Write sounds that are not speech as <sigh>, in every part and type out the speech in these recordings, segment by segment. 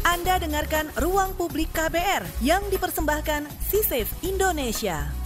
Anda dengarkan Ruang Publik KBR yang dipersembahkan C-Safe Indonesia.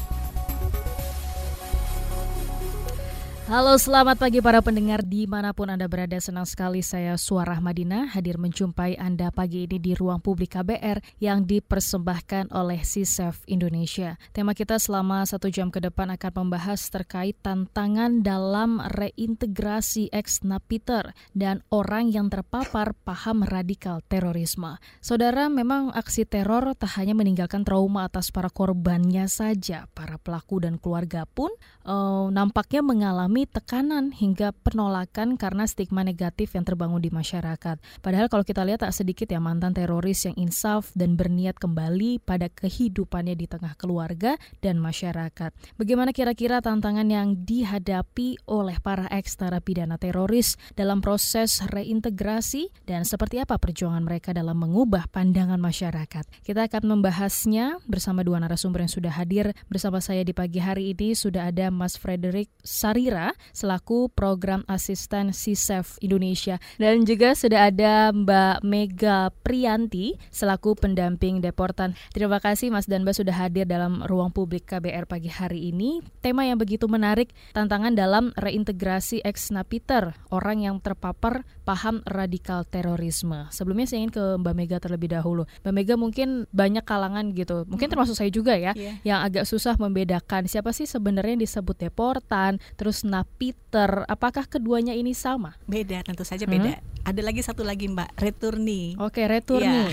Halo selamat pagi para pendengar di mana pun Anda berada. Senang sekali saya Suara Madinah hadir menjumpai Anda pagi ini di ruang publik KBR yang dipersembahkan oleh CISEF Indonesia. Tema kita selama satu jam ke depan akan membahas terkait tantangan dalam reintegrasi ex-napiter dan orang yang terpapar paham radikal terorisme. Saudara memang aksi teror tak hanya meninggalkan trauma atas para korbannya saja. Para pelaku dan keluarga pun uh, nampaknya mengalami tekanan hingga penolakan karena stigma negatif yang terbangun di masyarakat. Padahal kalau kita lihat tak sedikit ya mantan teroris yang insaf dan berniat kembali pada kehidupannya di tengah keluarga dan masyarakat. Bagaimana kira-kira tantangan yang dihadapi oleh para ex narapidana teroris dalam proses reintegrasi dan seperti apa perjuangan mereka dalam mengubah pandangan masyarakat. Kita akan membahasnya bersama dua narasumber yang sudah hadir bersama saya di pagi hari ini sudah ada Mas Frederick Sarira selaku program asisten CISEF Indonesia dan juga sudah ada Mbak Mega Prianti selaku pendamping deportan. Terima kasih Mas dan Mbak sudah hadir dalam ruang publik KBR pagi hari ini. Tema yang begitu menarik, tantangan dalam reintegrasi ex napiter, orang yang terpapar paham radikal terorisme. Sebelumnya saya ingin ke Mbak Mega terlebih dahulu. Mbak Mega mungkin banyak kalangan gitu, mungkin termasuk saya juga ya, yeah. yang agak susah membedakan siapa sih sebenarnya yang disebut deportan, terus napiter, apakah keduanya ini sama? Beda, tentu saja beda. Hmm? Ada lagi satu lagi Mbak, returni. Oke, returni. Ya.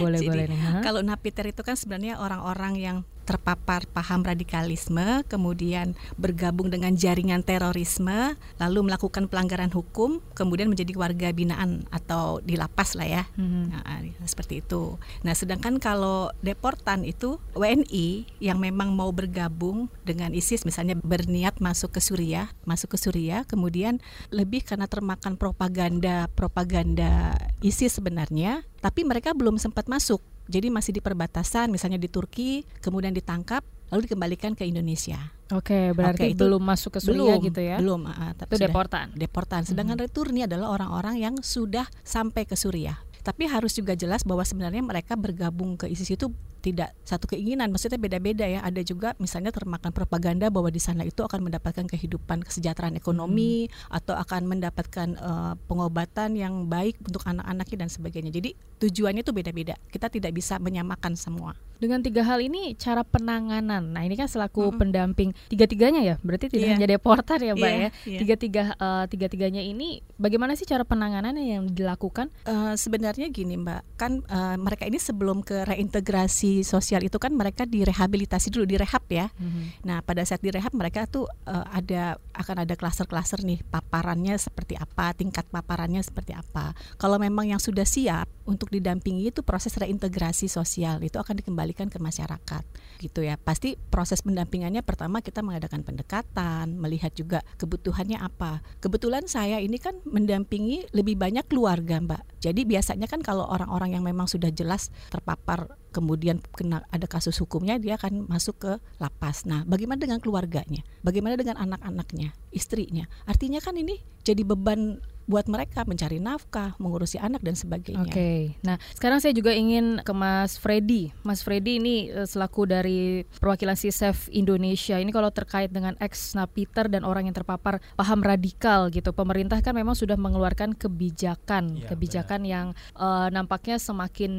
boleh <laughs> Jadi, boleh nih. Kalau napiter itu kan sebenarnya orang-orang yang terpapar paham radikalisme, kemudian bergabung dengan jaringan terorisme, lalu melakukan pelanggaran hukum, kemudian menjadi warga binaan atau di lapas lah ya, hmm. nah, seperti itu. Nah, sedangkan kalau deportan itu WNI yang memang mau bergabung dengan ISIS, misalnya berniat masuk ke Suriah, masuk ke Suriah, kemudian lebih karena termakan propaganda propaganda ISIS sebenarnya, tapi mereka belum sempat masuk jadi masih di perbatasan, misalnya di Turki, kemudian ditangkap, lalu dikembalikan ke Indonesia. Oke, berarti Oke, itu belum masuk ke Suriah belum, gitu ya? Belum, uh, itu sudah, deportan. Deportan. Sedangkan hmm. returni adalah orang-orang yang sudah sampai ke Suriah. Tapi harus juga jelas bahwa sebenarnya mereka bergabung ke ISIS itu tidak satu keinginan, maksudnya beda-beda ya. Ada juga misalnya termakan propaganda bahwa di sana itu akan mendapatkan kehidupan kesejahteraan ekonomi hmm. atau akan mendapatkan uh, pengobatan yang baik untuk anak-anaknya dan sebagainya. Jadi tujuannya itu beda-beda. Kita tidak bisa menyamakan semua. Dengan tiga hal ini cara penanganan. Nah, ini kan selaku hmm. pendamping tiga-tiganya ya. Berarti tidak yeah. hanya deportan ya, Mbak yeah, ya. Yeah. Tiga-tiga uh, tiga-tiganya ini bagaimana sih cara penanganannya yang dilakukan? Uh, sebenarnya gini, Mbak. Kan uh, mereka ini sebelum ke reintegrasi sosial itu kan mereka direhabilitasi dulu direhab ya. Mm-hmm. Nah pada saat direhab mereka tuh uh, ada akan ada klaster-klaster nih paparannya seperti apa, tingkat paparannya seperti apa. Kalau memang yang sudah siap untuk didampingi itu proses reintegrasi sosial itu akan dikembalikan ke masyarakat gitu ya. Pasti proses pendampingannya pertama kita mengadakan pendekatan, melihat juga kebutuhannya apa. Kebetulan saya ini kan mendampingi lebih banyak keluarga, Mbak. Jadi biasanya kan kalau orang-orang yang memang sudah jelas terpapar kemudian kena ada kasus hukumnya dia akan masuk ke lapas. Nah, bagaimana dengan keluarganya? Bagaimana dengan anak-anaknya, istrinya? Artinya kan ini jadi beban buat mereka mencari nafkah, mengurusi anak dan sebagainya. Oke. Okay. Nah, sekarang saya juga ingin ke Mas Freddy. Mas Freddy ini eh, selaku dari perwakilan CISEF Indonesia. Ini kalau terkait dengan ex napiter dan orang yang terpapar paham radikal gitu. Pemerintah kan memang sudah mengeluarkan kebijakan, ya, kebijakan benar. yang uh, nampaknya semakin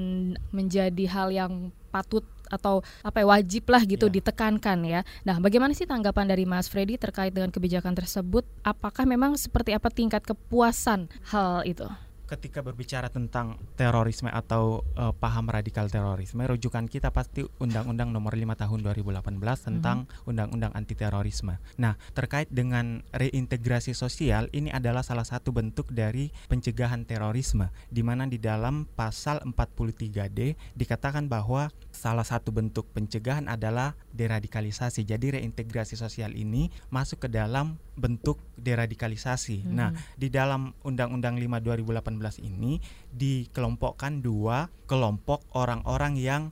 menjadi hal yang patut atau apa ya, wajib lah gitu yeah. ditekankan ya. Nah, bagaimana sih tanggapan dari Mas Freddy terkait dengan kebijakan tersebut? Apakah memang seperti apa tingkat kepuasan hal itu? ketika berbicara tentang terorisme atau uh, paham radikal terorisme, rujukan kita pasti Undang-Undang Nomor 5 Tahun 2018 tentang mm-hmm. Undang-Undang Anti Terorisme. Nah, terkait dengan reintegrasi sosial ini adalah salah satu bentuk dari pencegahan terorisme di mana di dalam pasal 43D dikatakan bahwa salah satu bentuk pencegahan adalah deradikalisasi. Jadi reintegrasi sosial ini masuk ke dalam bentuk deradikalisasi. Hmm. Nah, di dalam Undang-Undang 5 2018 ini dikelompokkan dua kelompok orang-orang yang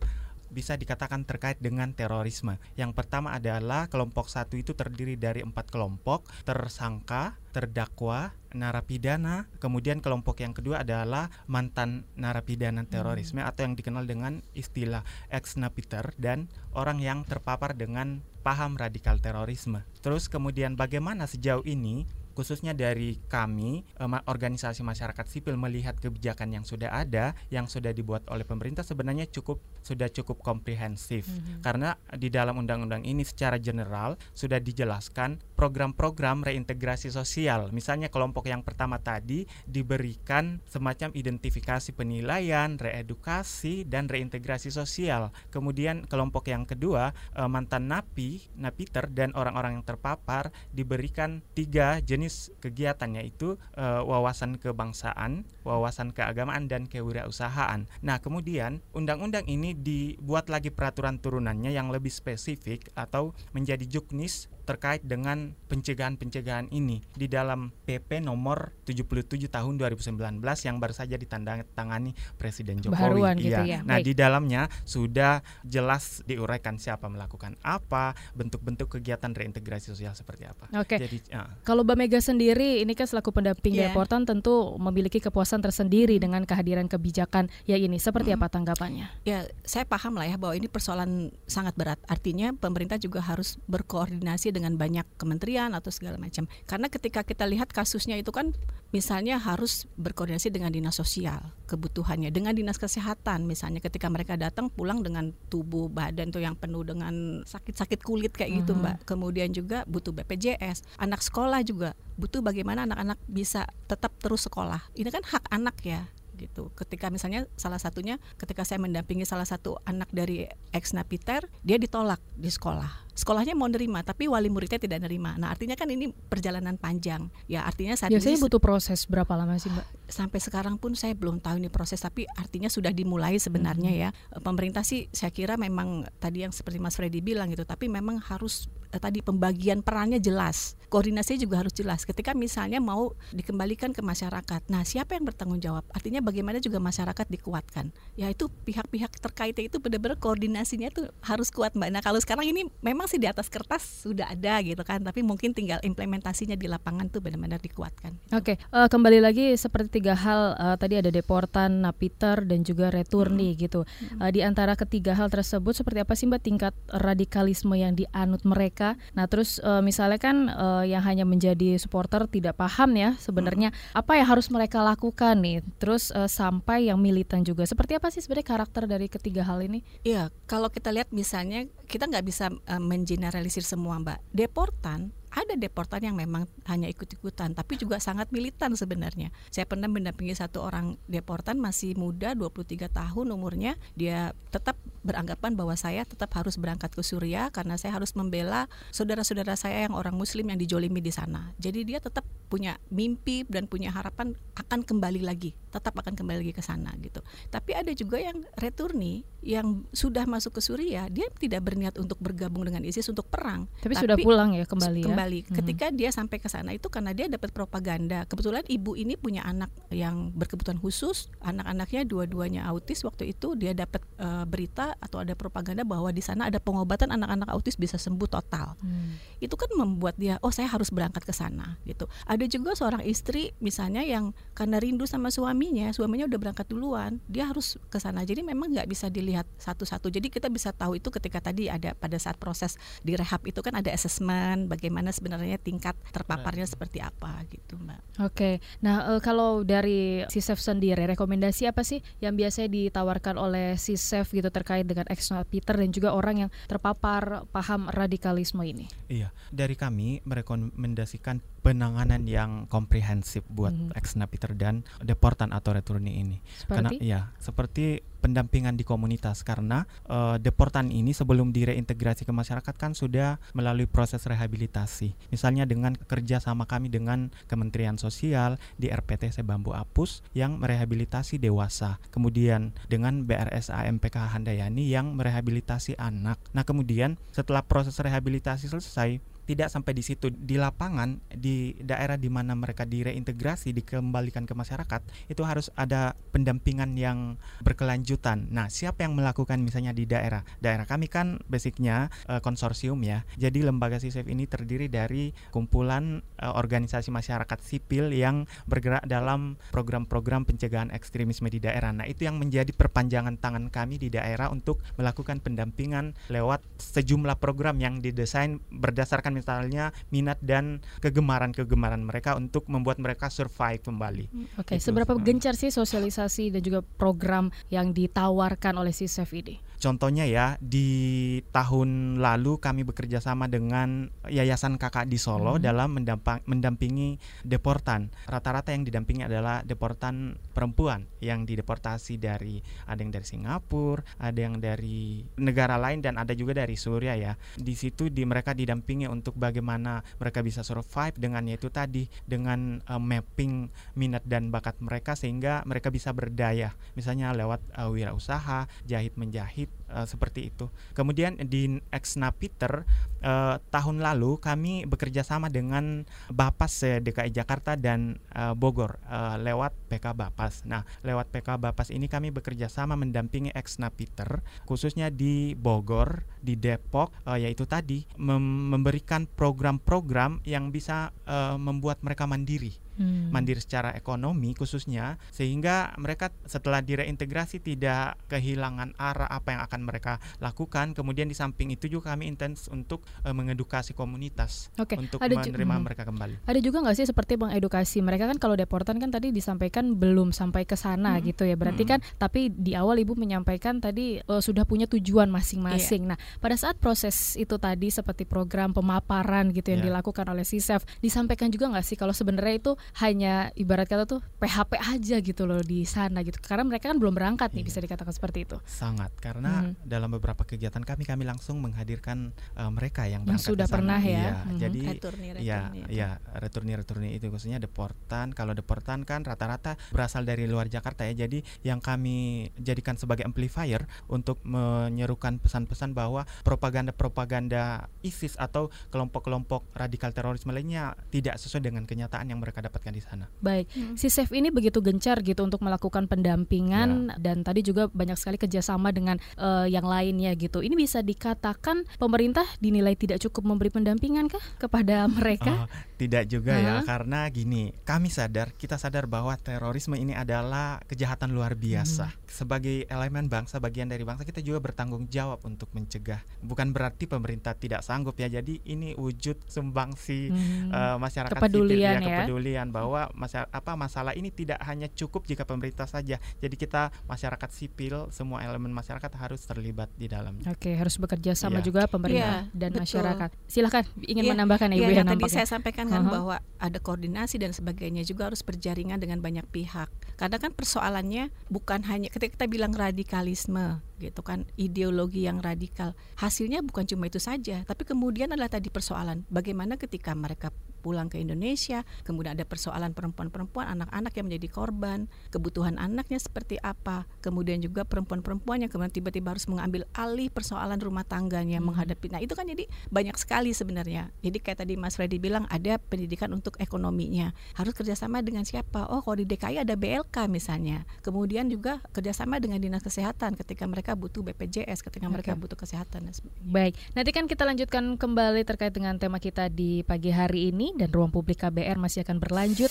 bisa dikatakan terkait dengan terorisme. Yang pertama adalah kelompok satu itu terdiri dari empat kelompok tersangka, terdakwa, narapidana, kemudian kelompok yang kedua adalah mantan narapidana terorisme hmm. atau yang dikenal dengan istilah ex napiter dan orang yang terpapar dengan paham radikal terorisme. Terus kemudian bagaimana sejauh ini khususnya dari kami organisasi masyarakat sipil melihat kebijakan yang sudah ada yang sudah dibuat oleh pemerintah sebenarnya cukup sudah cukup komprehensif mm -hmm. karena di dalam undang-undang ini secara general sudah dijelaskan program-program reintegrasi sosial misalnya kelompok yang pertama tadi diberikan semacam identifikasi penilaian reedukasi dan reintegrasi sosial kemudian kelompok yang kedua mantan napi napiter dan orang-orang yang terpapar diberikan tiga jenis kegiatan yaitu uh, wawasan kebangsaan, wawasan keagamaan dan kewirausahaan. Nah, kemudian undang-undang ini dibuat lagi peraturan turunannya yang lebih spesifik atau menjadi juknis terkait dengan pencegahan-pencegahan ini di dalam PP nomor 77 tahun 2019 yang baru saja ditandatangani Presiden Jokowi. Baharuan gitu iya. ya. Nah, di dalamnya sudah jelas diuraikan siapa melakukan apa, bentuk-bentuk kegiatan reintegrasi sosial seperti apa. Oke. Jadi uh. kalau Mbak Mega sendiri ini kan selaku pendamping yeah. deportan tentu memiliki kepuasan tersendiri dengan kehadiran kebijakan ya ini. Seperti mm. apa tanggapannya? Ya, saya paham lah ya bahwa ini persoalan sangat berat. Artinya pemerintah juga harus berkoordinasi dengan banyak kementerian atau segala macam. Karena ketika kita lihat kasusnya itu kan misalnya harus berkoordinasi dengan dinas sosial kebutuhannya, dengan dinas kesehatan misalnya ketika mereka datang pulang dengan tubuh badan tuh yang penuh dengan sakit-sakit kulit kayak gitu mm-hmm. Mbak. Kemudian juga butuh BPJS, anak sekolah juga butuh bagaimana anak-anak bisa tetap terus sekolah. Ini kan hak anak ya gitu. Ketika misalnya salah satunya ketika saya mendampingi salah satu anak dari ex napiter, dia ditolak di sekolah sekolahnya mau nerima tapi wali muridnya tidak nerima. Nah, artinya kan ini perjalanan panjang. Ya, artinya saat Biasanya ini butuh proses berapa lama sih, Mbak? Sampai sekarang pun saya belum tahu ini proses tapi artinya sudah dimulai sebenarnya hmm. ya. Pemerintah sih saya kira memang tadi yang seperti Mas Freddy bilang gitu, tapi memang harus eh, tadi pembagian perannya jelas. Koordinasi juga harus jelas. Ketika misalnya mau dikembalikan ke masyarakat. Nah, siapa yang bertanggung jawab? Artinya bagaimana juga masyarakat dikuatkan. Ya itu pihak-pihak terkaitnya itu benar-benar koordinasinya itu harus kuat, Mbak. Nah, kalau sekarang ini memang sih di atas kertas sudah ada gitu kan, tapi mungkin tinggal implementasinya di lapangan tuh benar-benar dikuatkan. Gitu. Oke, okay. uh, eh, kembali lagi seperti tiga hal uh, tadi ada deportan, napiter dan juga returni hmm. gitu. Uh, di antara ketiga hal tersebut seperti apa sih Mbak tingkat radikalisme yang dianut mereka? Nah, terus uh, misalnya kan uh, yang hanya menjadi supporter tidak paham ya sebenarnya hmm. apa yang harus mereka lakukan nih. Terus uh, sampai yang militan juga. Seperti apa sih sebenarnya karakter dari ketiga hal ini? Iya, kalau kita lihat misalnya kita nggak bisa uh, mengeneralisir semua mbak. Deportan ada deportan yang memang hanya ikut-ikutan tapi juga sangat militan sebenarnya. Saya pernah mendampingi satu orang deportan masih muda 23 tahun umurnya, dia tetap beranggapan bahwa saya tetap harus berangkat ke Suriah karena saya harus membela saudara-saudara saya yang orang muslim yang dijolimi di sana. Jadi dia tetap punya mimpi dan punya harapan akan kembali lagi, tetap akan kembali lagi ke sana gitu. Tapi ada juga yang returni yang sudah masuk ke Suriah, dia tidak berniat untuk bergabung dengan ISIS untuk perang. Tapi, tapi sudah pulang ya kembali ya kembali. Hmm. Ketika dia sampai ke sana itu karena dia dapat propaganda. Kebetulan ibu ini punya anak yang berkebutuhan khusus, anak-anaknya dua-duanya autis. Waktu itu dia dapat uh, berita atau ada propaganda bahwa di sana ada pengobatan anak-anak autis bisa sembuh total. Hmm. Itu kan membuat dia, oh saya harus berangkat ke sana gitu. Ada juga seorang istri misalnya yang karena rindu sama suaminya, suaminya udah berangkat duluan, dia harus ke sana. Jadi memang nggak bisa dilihat satu-satu. Jadi kita bisa tahu itu ketika tadi ada pada saat proses di rehab itu kan ada assessment bagaimana bagaimana sebenarnya tingkat terpaparnya seperti apa gitu mbak. Oke, nah e, kalau dari CISEF sendiri rekomendasi apa sih yang biasanya ditawarkan oleh CISEF gitu terkait dengan ex Peter dan juga orang yang terpapar paham radikalisme ini? Iya, dari kami merekomendasikan penanganan yang komprehensif buat mm -hmm. ex napiter dan deportan atau returni ini. Seperti? Karena ya, seperti pendampingan di komunitas karena uh, deportan ini sebelum direintegrasi ke masyarakat kan sudah melalui proses rehabilitasi. Misalnya dengan kerja sama kami dengan Kementerian Sosial di RPTC Bambu Apus yang merehabilitasi dewasa. Kemudian dengan BRSA MPK Handayani yang merehabilitasi anak. Nah, kemudian setelah proses rehabilitasi selesai, tidak sampai di situ di lapangan di daerah di mana mereka direintegrasi dikembalikan ke masyarakat itu harus ada pendampingan yang berkelanjutan. Nah, siapa yang melakukan misalnya di daerah? Daerah kami kan basicnya uh, konsorsium ya. Jadi lembaga CISEF ini terdiri dari kumpulan uh, organisasi masyarakat sipil yang bergerak dalam program-program pencegahan ekstremisme di daerah. Nah, itu yang menjadi perpanjangan tangan kami di daerah untuk melakukan pendampingan lewat sejumlah program yang didesain berdasarkan misalnya minat dan kegemaran-kegemaran mereka untuk membuat mereka survive kembali. Oke, okay, seberapa gencar sih sosialisasi dan juga program yang ditawarkan oleh CISEF ini? Contohnya ya di tahun lalu kami bekerja sama dengan Yayasan Kakak di Solo hmm. dalam mendampingi deportan. Rata-rata yang didampingi adalah deportan perempuan yang dideportasi dari ada yang dari Singapura, ada yang dari negara lain dan ada juga dari Suriah ya. Di situ di mereka didampingi untuk bagaimana mereka bisa survive dengan yaitu tadi dengan uh, mapping minat dan bakat mereka sehingga mereka bisa berdaya. Misalnya lewat uh, wirausaha, jahit menjahit uh, seperti itu. Kemudian di Ex Napiter uh, tahun lalu kami bekerja sama dengan Bapas DKI Jakarta dan uh, Bogor uh, lewat PK Bapas. Nah, lewat PK Bapas ini kami bekerja sama mendampingi Ex Napiter khususnya di Bogor, di Depok uh, yaitu tadi mem memberikan program-program yang bisa uh, membuat mereka mandiri hmm. mandiri secara ekonomi khususnya sehingga mereka setelah direintegrasi tidak kehilangan arah apa yang akan mereka lakukan kemudian di samping itu juga kami intens untuk uh, mengedukasi komunitas okay. untuk ada menerima hmm. mereka kembali ada juga nggak sih seperti mengedukasi mereka kan kalau deportan kan tadi disampaikan belum sampai ke sana hmm. gitu ya berarti hmm. kan tapi di awal ibu menyampaikan tadi uh, sudah punya tujuan masing-masing yeah. nah pada saat proses itu tadi seperti program pemaparan gitu yang yeah. dilakukan oleh CISEF disampaikan juga nggak sih kalau sebenarnya itu hanya ibarat kata tuh PHP aja gitu loh di sana gitu. Karena mereka kan belum berangkat nih iya. bisa dikatakan seperti itu. Sangat karena hmm. dalam beberapa kegiatan kami kami langsung menghadirkan uh, mereka yang berangkat yang sudah pernah ya. Iya, hmm. jadi returni, ya ya returni returni itu khususnya deportan kalau deportan kan rata-rata berasal dari luar Jakarta ya. Jadi yang kami jadikan sebagai amplifier untuk menyerukan pesan-pesan bahwa propaganda-propaganda ISIS atau kelompok-kelompok radikal terorisme lainnya tidak sesuai dengan kenyataan yang mereka dapat dapatkan di sana. Baik, hmm. si Chef ini begitu gencar gitu untuk melakukan pendampingan ya. dan tadi juga banyak sekali kerjasama dengan uh, yang lainnya gitu. Ini bisa dikatakan pemerintah dinilai tidak cukup memberi pendampingan kah kepada <laughs> mereka? Oh, tidak juga uh -huh. ya, karena gini, kami sadar, kita sadar bahwa terorisme ini adalah kejahatan luar biasa. Hmm. Sebagai elemen bangsa, bagian dari bangsa, kita juga bertanggung jawab untuk mencegah. Bukan berarti pemerintah tidak sanggup ya. Jadi ini wujud sumbangsi hmm. uh, masyarakat kepedulian sipil ya, kepedulian bahwa masalah apa masalah ini tidak hanya cukup jika pemerintah saja. Jadi kita masyarakat sipil, semua elemen masyarakat harus terlibat di dalamnya. Oke, harus bekerja sama yeah. juga pemerintah yeah, dan betul. masyarakat. Silakan ingin yeah, menambahkan Ibu yeah, yang tadi saya sampaikan kan uh -huh. bahwa ada koordinasi dan sebagainya juga harus berjaringan dengan banyak pihak. Karena kan persoalannya bukan hanya ketika kita bilang radikalisme gitu kan ideologi yang radikal. Hasilnya bukan cuma itu saja tapi kemudian adalah tadi persoalan bagaimana ketika mereka pulang ke Indonesia kemudian ada persoalan perempuan-perempuan anak-anak yang menjadi korban kebutuhan anaknya seperti apa kemudian juga perempuan-perempuan yang kemudian tiba-tiba harus mengambil alih persoalan rumah tangganya hmm. menghadapi. Nah itu kan jadi banyak sekali sebenarnya. Jadi kayak tadi Mas Freddy bilang ada pendidikan untuk ekonominya. Harus kerjasama dengan siapa? Oh kalau di DKI ada BLK misalnya. Kemudian juga kerjasama dengan dinas kesehatan ketika mereka mereka butuh BPJS, ketika okay. mereka butuh kesehatan dan sebagainya. Baik, nanti kan kita lanjutkan kembali terkait dengan tema kita di pagi hari ini dan ruang publik KBR masih akan berlanjut.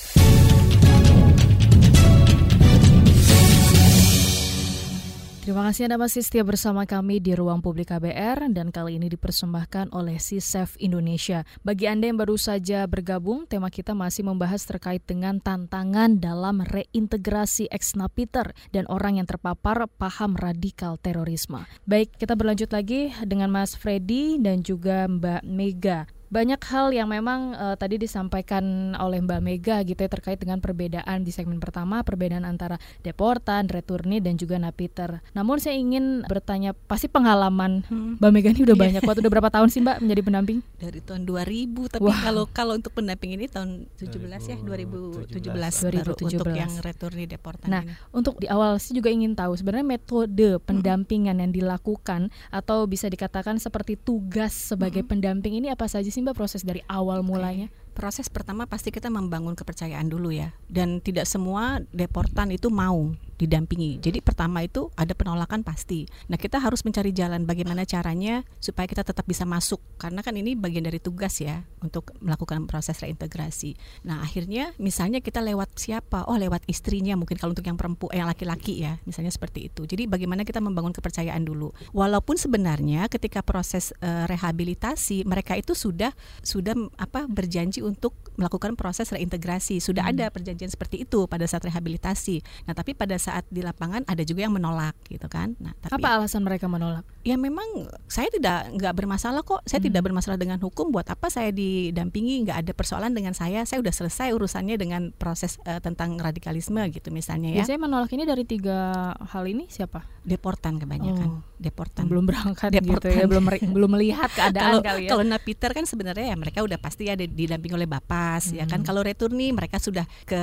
Terima kasih Anda masih setia bersama kami di Ruang Publik KBR dan kali ini dipersembahkan oleh CISEF Indonesia. Bagi Anda yang baru saja bergabung, tema kita masih membahas terkait dengan tantangan dalam reintegrasi ex-napiter dan orang yang terpapar paham radikal terorisme. Baik, kita berlanjut lagi dengan Mas Freddy dan juga Mbak Mega banyak hal yang memang uh, tadi disampaikan oleh Mbak Mega gitu ya terkait dengan perbedaan di segmen pertama perbedaan antara deportan, returni dan juga napiter. Namun saya ingin bertanya pasti pengalaman hmm. Mbak Mega ini udah iya. banyak waktu udah berapa tahun sih Mbak menjadi pendamping? Dari tahun 2000 tapi wow. kalau kalau untuk pendamping ini tahun 17 ya 2017, 2017 untuk yang returni deportan Nah, ini. untuk di awal sih juga ingin tahu sebenarnya metode pendampingan hmm. yang dilakukan atau bisa dikatakan seperti tugas sebagai hmm. pendamping ini apa saja sih sih Mbak proses dari awal mulanya? Proses pertama pasti kita membangun kepercayaan dulu ya. Dan tidak semua deportan itu mau didampingi. Jadi pertama itu ada penolakan pasti. Nah, kita harus mencari jalan bagaimana caranya supaya kita tetap bisa masuk karena kan ini bagian dari tugas ya untuk melakukan proses reintegrasi. Nah, akhirnya misalnya kita lewat siapa? Oh, lewat istrinya mungkin kalau untuk yang perempuan yang laki-laki ya, misalnya seperti itu. Jadi bagaimana kita membangun kepercayaan dulu. Walaupun sebenarnya ketika proses uh, rehabilitasi mereka itu sudah sudah apa berjanji untuk melakukan proses reintegrasi. Sudah hmm. ada perjanjian seperti itu pada saat rehabilitasi. Nah, tapi pada saat di lapangan ada juga yang menolak gitu kan. Nah, tapi apa alasan mereka menolak? Ya memang saya tidak nggak bermasalah kok. Saya hmm. tidak bermasalah dengan hukum. Buat apa saya didampingi? Nggak ada persoalan dengan saya. Saya udah selesai urusannya dengan proses uh, tentang radikalisme gitu misalnya ya. Biasanya menolak ini dari tiga hal ini siapa? Deportan kebanyakan. Oh. Deportan. Belum berangkat Deportan. gitu ya. Belum belum melihat <laughs> keadaan kalau, kali ya. Kalau Napiter kan sebenarnya ya mereka udah pasti ada didampingi oleh Bapas hmm. ya kan. Hmm. Kalau returni mereka sudah ke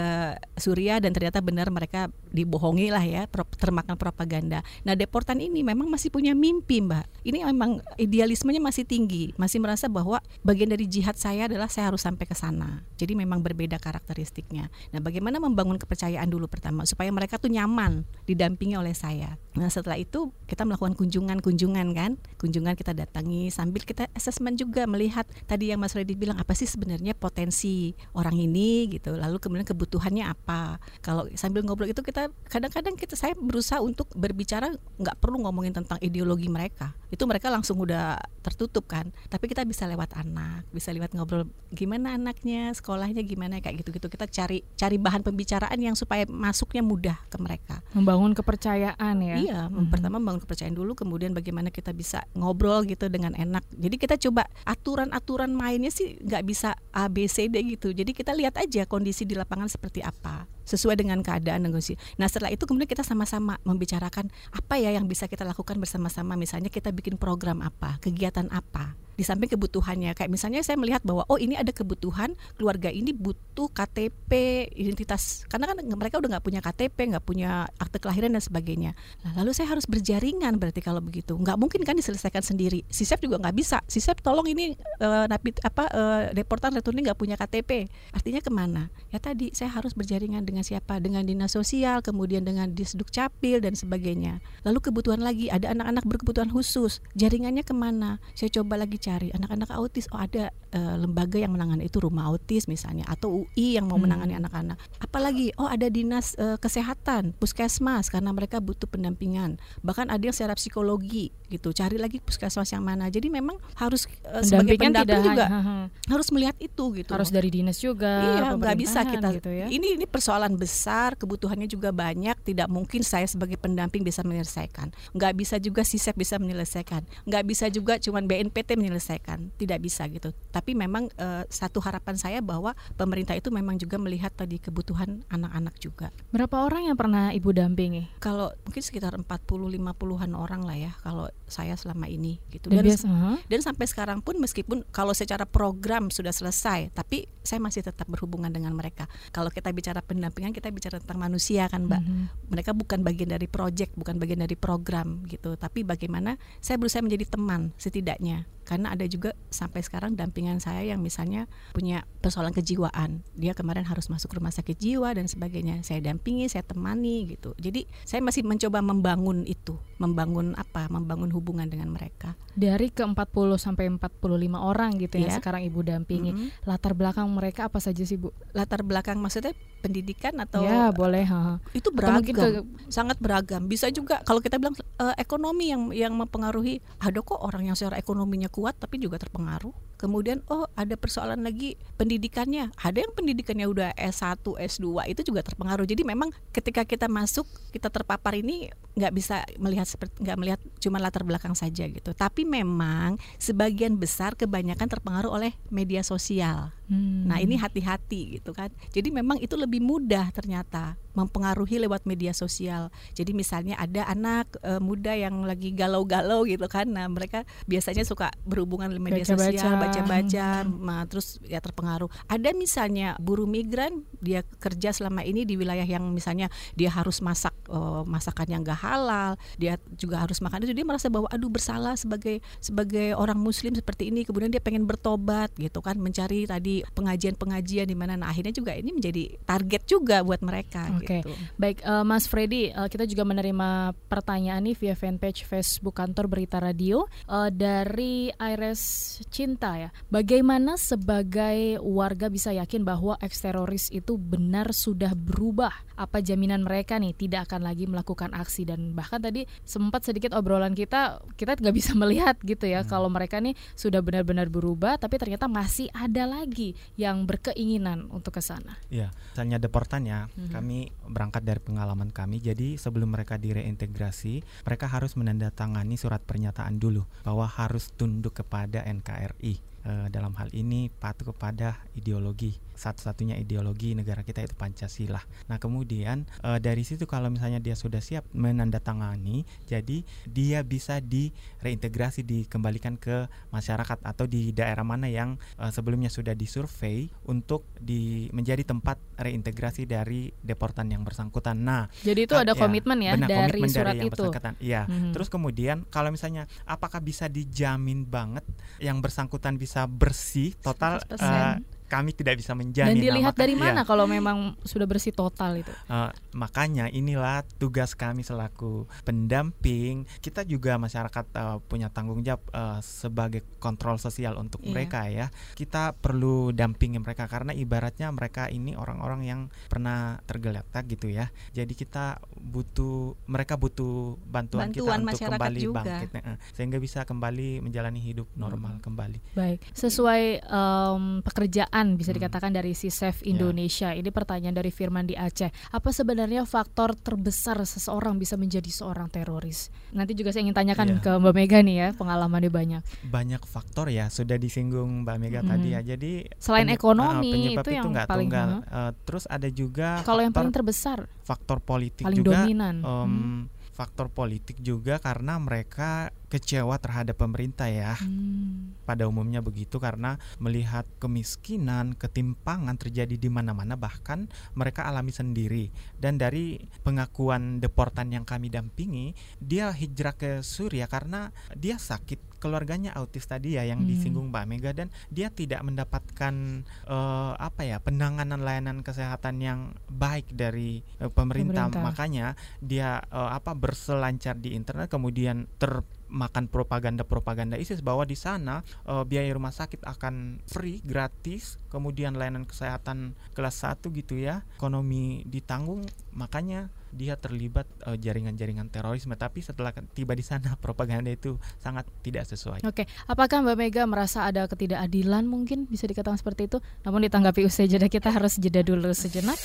Suriah dan ternyata benar mereka dibohong dibohongi lah ya termakan propaganda. Nah deportan ini memang masih punya mimpi mbak. Ini memang idealismenya masih tinggi, masih merasa bahwa bagian dari jihad saya adalah saya harus sampai ke sana. Jadi memang berbeda karakteristiknya. Nah bagaimana membangun kepercayaan dulu pertama supaya mereka tuh nyaman didampingi oleh saya. Nah setelah itu kita melakukan kunjungan-kunjungan kan, kunjungan kita datangi sambil kita assessment juga melihat tadi yang Mas Reddy bilang apa sih sebenarnya potensi orang ini gitu. Lalu kemudian kebutuhannya apa. Kalau sambil ngobrol itu kita kadang kadang-kadang kita saya berusaha untuk berbicara nggak perlu ngomongin tentang ideologi mereka. Itu mereka langsung udah tertutup kan. Tapi kita bisa lewat anak bisa lewat ngobrol gimana anaknya sekolahnya gimana kayak gitu gitu kita cari cari bahan pembicaraan yang supaya masuknya mudah ke mereka. Membangun kepercayaan ya. Iya mm-hmm. pertama membangun kepercayaan dulu kemudian bagaimana kita bisa ngobrol gitu dengan enak jadi kita coba aturan-aturan mainnya sih nggak bisa A B C D gitu jadi kita lihat aja kondisi di lapangan seperti apa sesuai dengan keadaan negosiasi. Nah setelah itu kemudian kita sama-sama membicarakan apa ya yang bisa kita lakukan bersama-sama. Misalnya kita bikin program apa, kegiatan apa di samping kebutuhannya. Kayak misalnya saya melihat bahwa oh ini ada kebutuhan keluarga ini butuh KTP identitas. Karena kan mereka udah nggak punya KTP nggak punya akte kelahiran dan sebagainya. Nah, lalu saya harus berjaringan berarti kalau begitu. Nggak mungkin kan diselesaikan sendiri. Sisep juga nggak bisa. Sisep tolong ini uh, napi apa uh, deportan returning nggak punya KTP artinya ke mana? Ya tadi saya harus berjaringan dengan siapa? Dengan dinas sosial kemudian dengan disduk capil dan sebagainya. Lalu kebutuhan lagi ada anak-anak berkebutuhan khusus. Jaringannya ke mana? Saya coba lagi cari anak-anak autis. Oh ada uh, lembaga yang menangani itu rumah autis misalnya atau UI yang mau hmm. menangani anak-anak. Apalagi oh ada dinas uh, kesehatan puskesmas karena mereka butuh pendampingan. Bahkan ada yang secara psikologi gitu. Cari lagi puskesmas yang mana. Jadi memang harus uh, sebagai pendamping juga hanya, harus melihat itu gitu harus dari dinas juga iya nggak bisa kita gitu ya. Ini ini persoalan besar kebutuhannya juga banyak. Tidak mungkin saya sebagai pendamping bisa menyelesaikan. Nggak bisa juga sisep bisa menyelesaikan. Nggak bisa juga cuman BNPT menyelesaikan menyelesaikan. Tidak bisa gitu. Tapi memang uh, satu harapan saya bahwa pemerintah itu memang juga melihat tadi kebutuhan anak-anak juga. Berapa orang yang pernah ibu dampingi? Kalau mungkin sekitar 40 50-an orang lah ya. Kalau saya selama ini gitu. Dan dan, biasa, uh-huh. dan sampai sekarang pun meskipun kalau secara program sudah selesai tapi saya masih tetap berhubungan dengan mereka. Kalau kita bicara pendampingan kita bicara tentang manusia kan mbak. Uh-huh. mereka bukan bagian dari project bukan bagian dari program gitu. Tapi bagaimana saya berusaha menjadi teman setidaknya. Karena ada juga sampai sekarang dampingan saya yang misalnya punya persoalan kejiwaan. Dia kemarin harus masuk rumah sakit jiwa dan sebagainya. Saya dampingi saya temani gitu. Jadi saya masih mencoba membangun itu. Membangun apa? Membangun hubungan dengan mereka. Dari ke 40 sampai 45 orang gitu ya, ya sekarang ibu dampingi. Mm -hmm. latar belakang mereka apa saja sih bu? Latar belakang maksudnya pendidikan atau ya boleh ha. itu beragam. ke... sangat beragam. Bisa juga kalau kita bilang uh, ekonomi yang yang mempengaruhi ada kok orang yang secara ekonominya kuat tapi juga terpengaruh kemudian oh ada persoalan lagi pendidikannya. Ada yang pendidikannya udah S1 S2 itu juga terpengaruh. Jadi memang ketika kita masuk kita terpapar ini nggak bisa melihat seperti nggak melihat cuma latar belakang saja gitu. Tapi memang sebagian besar kebanyakan terpengaruh oleh media sosial. Hmm. nah ini hati-hati gitu kan. Jadi memang itu lebih mudah ternyata mempengaruhi lewat media sosial. Jadi misalnya ada anak e, muda yang lagi galau-galau gitu kan. Nah mereka biasanya suka berhubungan media baca -baca. sosial baca-baca, hmm. terus ya terpengaruh. Ada misalnya buruh migran dia kerja selama ini di wilayah yang misalnya dia harus masak uh, masakan yang gak halal, dia juga harus makan itu dia merasa bahwa aduh bersalah sebagai sebagai orang muslim seperti ini kemudian dia pengen bertobat gitu kan mencari tadi pengajian-pengajian di mana nah akhirnya juga ini menjadi target juga buat mereka Oke. gitu. Baik uh, Mas Freddy, uh, kita juga menerima pertanyaan nih via fanpage Facebook kantor Berita Radio uh, dari Iris Cinta ya. Bagaimana sebagai warga bisa yakin bahwa eks teroris itu benar sudah berubah? Apa jaminan mereka nih tidak akan lagi melakukan aksi dan bahkan tadi sempat sedikit obrolan kita kita nggak bisa <laughs> melihat gitu ya hmm. kalau mereka nih sudah benar-benar berubah tapi ternyata masih ada lagi yang berkeinginan untuk ke sana. Iya, misalnya deportan ya, hmm. kami berangkat dari pengalaman kami. Jadi sebelum mereka direintegrasi, mereka harus menandatangani surat pernyataan dulu bahwa harus tunduk kepada NKRI uh, dalam hal ini patuh kepada ideologi satu-satunya ideologi negara kita itu Pancasila. Nah kemudian uh, dari situ kalau misalnya dia sudah siap menandatangani, jadi dia bisa direintegrasi dikembalikan ke masyarakat atau di daerah mana yang uh, sebelumnya sudah disurvei untuk di menjadi tempat reintegrasi dari deportan yang bersangkutan. Nah jadi itu ada ya, komitmen ya benar, dari komitmen surat dari yang itu. Iya. Hmm. Terus kemudian kalau misalnya apakah bisa dijamin banget yang bersangkutan bisa bisa bersih total uh, kami tidak bisa menjamin. Dan dilihat nah, dari mana ya. kalau memang sudah bersih total itu? Uh, makanya inilah tugas kami selaku pendamping. Kita juga masyarakat uh, punya tanggung jawab uh, sebagai kontrol sosial untuk yeah. mereka ya. Kita perlu dampingi mereka karena ibaratnya mereka ini orang-orang yang pernah tergeletak gitu ya. Jadi kita butuh mereka butuh bantuan, bantuan kita untuk kembali juga. bangkit, uh, sehingga bisa kembali menjalani hidup normal hmm. kembali. Baik, sesuai um, pekerjaan bisa hmm. dikatakan dari si Save ya. Indonesia. Yeah. Ini pertanyaan dari Firman di Aceh. Apa sebenarnya faktor terbesar seseorang bisa menjadi seorang teroris? Nanti juga saya ingin tanyakan yeah. ke Mbak Mega nih ya, pengalamannya banyak. Banyak faktor ya, sudah disinggung Mbak Mega hmm. tadi ya. Jadi selain ekonomi uh, itu, itu yang paling tunggal. Uh, terus ada juga kalau yang paling terbesar faktor politik paling juga dominan. Um, hmm. Faktor politik juga karena mereka kecewa terhadap pemerintah ya. Hmm. Pada umumnya begitu karena melihat kemiskinan, ketimpangan terjadi di mana-mana bahkan mereka alami sendiri. Dan dari pengakuan deportan yang kami dampingi, dia hijrah ke Suriah karena dia sakit keluarganya autis tadi ya yang hmm. disinggung Mbak Mega dan dia tidak mendapatkan uh, apa ya penanganan layanan kesehatan yang baik dari uh, pemerintah. pemerintah makanya dia uh, apa berselancar di internet kemudian ter makan propaganda-propaganda ISIS bahwa di sana uh, biaya rumah sakit akan free gratis kemudian layanan kesehatan kelas 1 gitu ya ekonomi ditanggung makanya dia terlibat uh, jaringan-jaringan terorisme tapi setelah tiba di sana <laughs> propaganda itu sangat tidak sesuai. Oke, apakah Mbak Mega merasa ada ketidakadilan mungkin bisa dikatakan seperti itu? Namun ditanggapi usai jeda kita harus jeda dulu sejenak.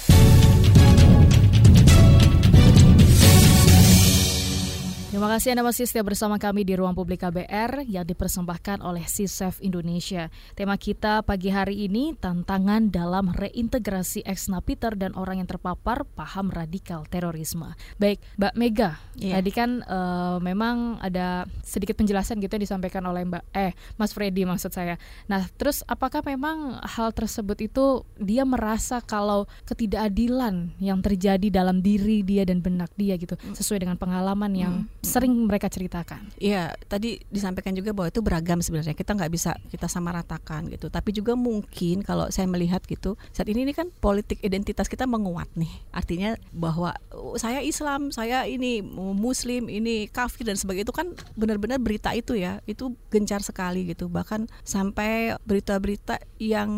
Terima kasih Anda masih setia bersama kami di Ruang Publik KBR yang dipersembahkan oleh CISEF Indonesia. Tema kita pagi hari ini tantangan dalam reintegrasi ex napiter dan orang yang terpapar paham radikal terorisme. Baik, Mbak Mega, yeah. tadi kan uh, memang ada sedikit penjelasan gitu yang disampaikan oleh Mbak eh Mas Freddy maksud saya. Nah, terus apakah memang hal tersebut itu dia merasa kalau ketidakadilan yang terjadi dalam diri dia dan benak dia gitu mm. sesuai dengan pengalaman yang mm sering mereka ceritakan. Iya, tadi disampaikan juga bahwa itu beragam sebenarnya. Kita nggak bisa kita sama ratakan gitu. Tapi juga mungkin kalau saya melihat gitu, saat ini ini kan politik identitas kita menguat nih. Artinya bahwa oh, saya Islam, saya ini Muslim, ini kafir dan sebagainya itu kan benar-benar berita itu ya, itu gencar sekali gitu. Bahkan sampai berita-berita yang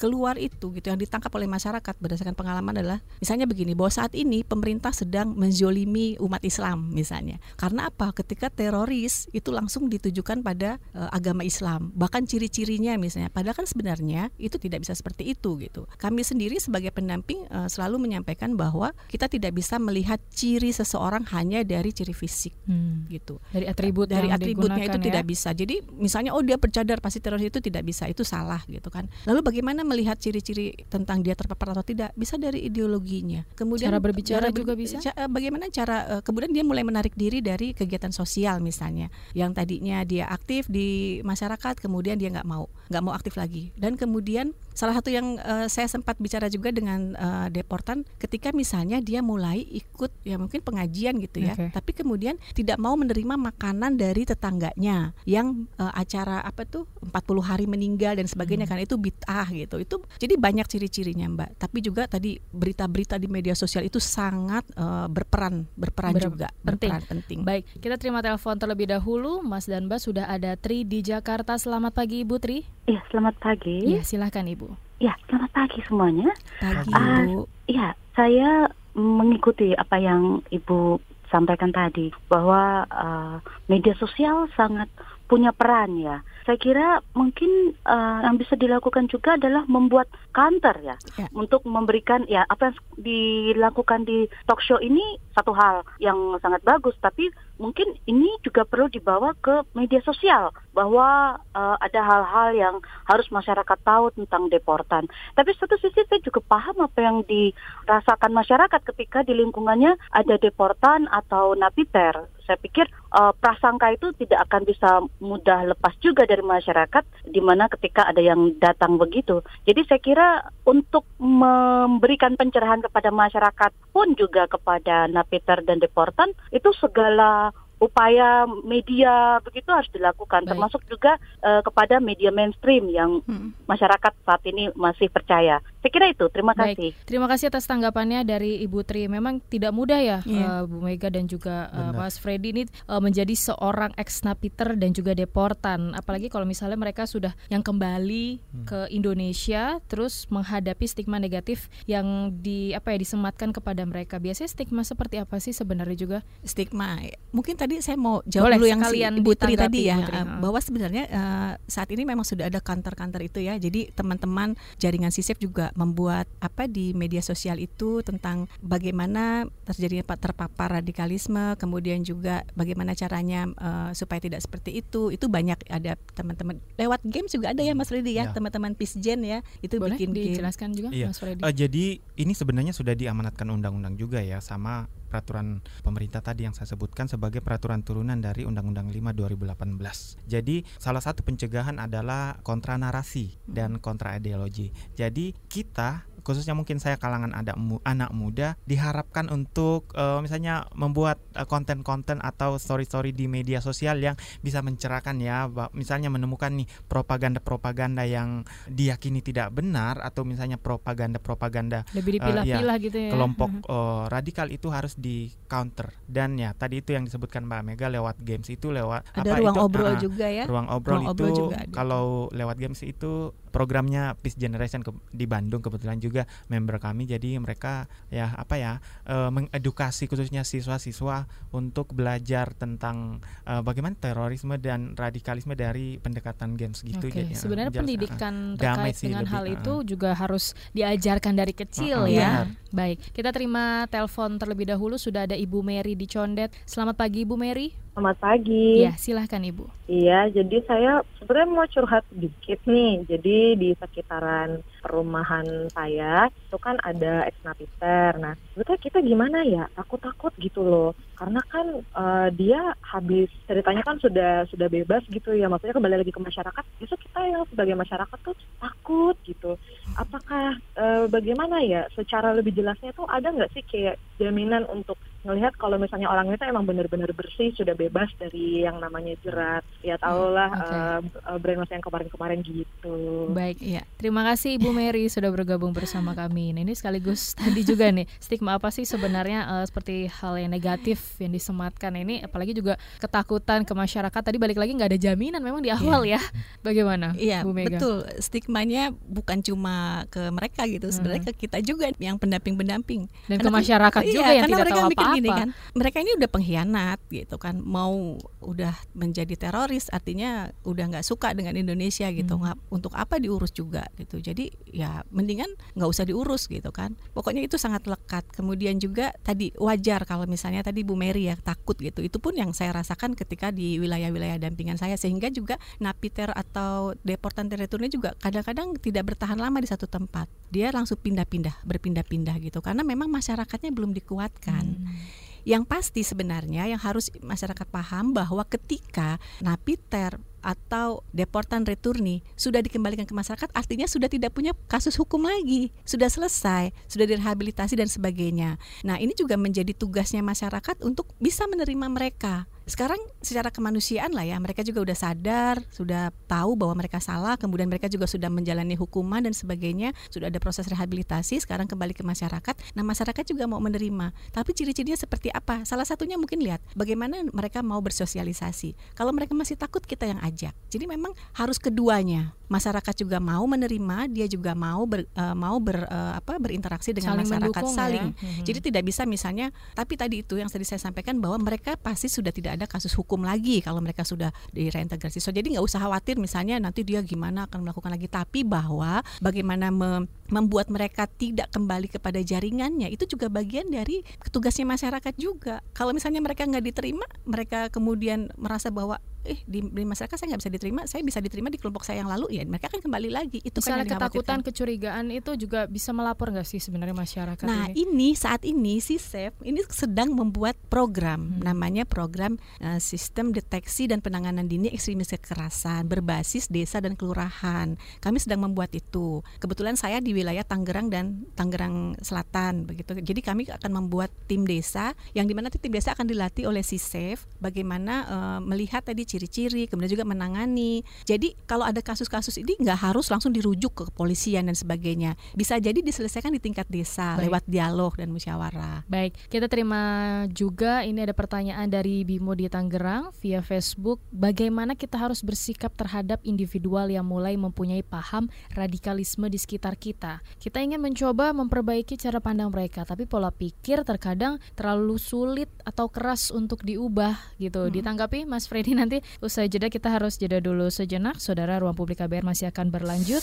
keluar itu gitu yang ditangkap oleh masyarakat berdasarkan pengalaman adalah misalnya begini bahwa saat ini pemerintah sedang menzolimi umat Islam misalnya. Karena apa? Ketika teroris itu langsung ditujukan pada uh, agama Islam bahkan ciri-cirinya misalnya. Padahal kan sebenarnya itu tidak bisa seperti itu gitu. Kami sendiri sebagai pendamping uh, selalu menyampaikan bahwa kita tidak bisa melihat ciri seseorang hanya dari ciri fisik hmm. gitu. Dari atribut dari atributnya itu ya? tidak bisa. Jadi misalnya oh dia bercadar pasti teroris itu tidak bisa. Itu salah gitu kan. Lalu bagaimana melihat ciri-ciri tentang dia terpapar atau tidak bisa dari ideologinya. Kemudian cara berbicara juga bisa. Ca bagaimana cara uh, kemudian dia mulai menarik diri dari kegiatan sosial misalnya, yang tadinya dia aktif di masyarakat, kemudian dia nggak mau nggak mau aktif lagi. Dan kemudian salah satu yang uh, saya sempat bicara juga dengan uh, deportan, ketika misalnya dia mulai ikut ya mungkin pengajian gitu ya, okay. tapi kemudian tidak mau menerima makanan dari tetangganya yang uh, acara apa tuh 40 hari meninggal dan sebagainya hmm. kan itu bid'ah gitu. Itu jadi banyak ciri-cirinya Mbak. Tapi juga tadi berita-berita di media sosial itu sangat uh, berperan berperan Ber juga penting. Berperan penting. Baik, kita terima telepon terlebih dahulu Mas dan Mbak sudah ada Tri di Jakarta. Selamat pagi Ibu Tri. Iya, selamat pagi. Iya, silahkan Ibu. Ya, selamat pagi semuanya. Pagi uh, Iya, saya mengikuti apa yang Ibu sampaikan tadi bahwa uh, media sosial sangat punya peran ya. Saya kira mungkin uh, yang bisa dilakukan juga adalah membuat counter ya, ya untuk memberikan ya apa yang dilakukan di talk show ini satu hal yang sangat bagus tapi mungkin ini juga perlu dibawa ke media sosial bahwa uh, ada hal-hal yang harus masyarakat tahu tentang deportan. Tapi satu sisi saya juga paham apa yang dirasakan masyarakat ketika di lingkungannya ada deportan atau napiter. Saya pikir uh, prasangka itu tidak akan bisa mudah lepas juga dari masyarakat di mana ketika ada yang datang begitu. Jadi saya kira untuk memberikan pencerahan kepada masyarakat pun juga kepada napiter dan deportan itu segala upaya media begitu harus dilakukan Baik. termasuk juga uh, kepada media mainstream yang hmm. masyarakat saat ini masih percaya. Saya kira itu. Terima Baik. kasih. Terima kasih atas tanggapannya dari Ibu Tri. Memang tidak mudah ya yeah. Iya. uh, Bu Mega dan juga uh, Mas Freddy ini uh, menjadi seorang ex napiter dan juga deportan. Apalagi kalau misalnya mereka sudah yang kembali hmm. ke Indonesia terus menghadapi stigma negatif yang di apa ya disematkan kepada mereka. Biasanya stigma seperti apa sih sebenarnya juga? Stigma mungkin tadi saya mau jawab Boleh, dulu yang si Ibu Tri tadi ya Tri. bahwa sebenarnya uh, saat ini memang sudah ada kantor-kantor itu ya. Jadi teman-teman jaringan sisip juga membuat apa di media sosial itu tentang bagaimana terjadinya terpapar radikalisme, kemudian juga bagaimana caranya uh, supaya tidak seperti itu. Itu banyak ada teman-teman lewat game juga ada ya Mas Freddy ya, ya. teman-teman Pisjen ya. Itu Boleh bikin dijelaskan game. juga iya. Mas Freddy. Uh, jadi ini sebenarnya sudah diamanatkan undang-undang juga ya sama peraturan pemerintah tadi yang saya sebutkan sebagai peraturan turunan dari Undang-Undang 5 2018. Jadi salah satu pencegahan adalah kontra narasi dan kontra ideologi. Jadi kita khususnya mungkin saya kalangan ada mu, anak muda diharapkan untuk uh, misalnya membuat konten konten-konten atau story-story di media sosial yang bisa mencerahkan ya misalnya menemukan nih propaganda-propaganda yang diyakini tidak benar atau misalnya propaganda-propaganda lebih dipilah-pilah uh, ya, gitu ya. kelompok uh, <laughs> radikal itu harus di counter dan ya tadi itu yang disebutkan Mbak Mega lewat games itu lewat ada apa ruang itu, obrol uh, juga ya. Ruang obrol ruang itu obrol juga kalau lewat games itu programnya Peace Generation ke, di Bandung kebetulan juga member kami. Jadi mereka ya apa ya e, mengedukasi khususnya siswa-siswa untuk belajar tentang e, bagaimana terorisme dan radikalisme dari pendekatan games gitu okay. jadi sebenarnya jelas, pendidikan uh, terkait dengan lebih, hal uh, itu juga harus diajarkan dari kecil uh, uh, ya. benar. baik kita terima telepon terlebih dahulu. Sudah ada Ibu Mary di Condet. Selamat pagi Ibu Mary Selamat pagi. Ya, silahkan Ibu. Iya, jadi saya sebenarnya mau curhat sedikit nih. Jadi di sekitaran perumahan saya itu kan ada ex napiter. Nah, sebetulnya kita gimana ya? Takut-takut gitu loh. Karena kan uh, dia habis ceritanya kan sudah sudah bebas gitu ya. Maksudnya kembali lagi ke masyarakat. Justru kita yang sebagai masyarakat tuh takut gitu. Apakah uh, bagaimana ya? Secara lebih jelasnya tuh ada nggak sih kayak jaminan untuk ngelihat kalau misalnya orang itu emang benar-benar bersih sudah bebas dari yang namanya jerat ya tau lah okay. uh, uh, brand yang kemarin-kemarin gitu baik ya terima kasih Ibu Mary sudah bergabung bersama kami nah, ini sekaligus <laughs> tadi juga nih stigma apa sih sebenarnya uh, seperti hal yang negatif yang disematkan ini apalagi juga ketakutan ke masyarakat tadi balik lagi nggak ada jaminan memang di iya. awal yeah. ya bagaimana Iya Bu Mega betul stigmanya bukan cuma ke mereka gitu sebenarnya hmm. ke kita juga yang pendamping-pendamping dan ke masyarakat juga iya, yang tidak tahu apa gini kan, mereka ini udah pengkhianat gitu kan, mau udah menjadi teroris artinya udah nggak suka dengan Indonesia gitu, hmm. untuk apa diurus juga gitu. Jadi ya mendingan nggak usah diurus gitu kan. Pokoknya itu sangat lekat. Kemudian juga tadi wajar kalau misalnya tadi Bu Mary ya takut gitu. Itu pun yang saya rasakan ketika di wilayah-wilayah dampingan saya sehingga juga napiter atau deportan teritorialnya juga kadang-kadang tidak bertahan lama di satu tempat. Dia langsung pindah-pindah, berpindah-pindah gitu karena memang masyarakatnya belum dikuatkan. Hmm. Yang pasti sebenarnya yang harus masyarakat paham bahwa ketika napiter atau deportan returni sudah dikembalikan ke masyarakat artinya sudah tidak punya kasus hukum lagi. Sudah selesai sudah direhabilitasi dan sebagainya. Nah ini juga menjadi tugasnya masyarakat untuk bisa menerima mereka sekarang secara kemanusiaan lah ya mereka juga udah sadar sudah tahu bahwa mereka salah kemudian mereka juga sudah menjalani hukuman dan sebagainya sudah ada proses rehabilitasi sekarang kembali ke masyarakat. Nah masyarakat juga mau menerima. Tapi ciri-cirinya seperti apa? Salah satunya mungkin lihat bagaimana mereka mau bersosialisasi. Kalau mereka masih takut kita yang ajak. Jadi memang harus keduanya masyarakat juga mau menerima dia juga mau ber, uh, mau ber, uh, apa berinteraksi dengan saling masyarakat ya. saling ya? jadi tidak bisa misalnya tapi tadi itu yang tadi saya sampaikan bahwa mereka pasti sudah tidak ada kasus hukum lagi kalau mereka sudah direintegrasi. So jadi nggak usah khawatir misalnya nanti dia gimana akan melakukan lagi, tapi bahwa bagaimana me membuat mereka tidak kembali kepada jaringannya itu juga bagian dari tugasnya masyarakat juga. Kalau misalnya mereka nggak diterima, mereka kemudian merasa bahwa eh di, di masyarakat saya nggak bisa diterima, saya bisa diterima di kelompok saya yang lalu ya mereka akan kembali lagi. Itu kan Misalnya kan ketakutan, kecurigaan itu juga bisa melapor nggak sih sebenarnya masyarakat? Nah ini, ini saat ini si SAFE ini sedang membuat program hmm. namanya program uh, sistem deteksi dan penanganan dini ekstremisme kekerasan berbasis desa dan kelurahan. Kami sedang membuat itu. Kebetulan saya di wilayah Tangerang dan Tangerang Selatan begitu. Jadi kami akan membuat tim desa yang di mana tim desa akan dilatih oleh si SAFE bagaimana uh, melihat tadi ciri-ciri, kemudian juga menangani. Jadi kalau ada kasus-kasus ini nggak harus langsung dirujuk ke kepolisian dan sebagainya. Bisa jadi diselesaikan di tingkat desa Baik. lewat dialog dan musyawarah. Baik, kita terima juga ini ada pertanyaan dari Bimo di Tangerang via Facebook. Bagaimana kita harus bersikap terhadap individual yang mulai mempunyai paham radikalisme di sekitar kita? Kita ingin mencoba memperbaiki cara pandang mereka, tapi pola pikir terkadang terlalu sulit atau keras untuk diubah gitu. Hmm. Ditanggapi Mas Freddy nanti usai jeda kita harus jeda dulu sejenak. Saudara Ruang Publik KBR masih akan berlanjut.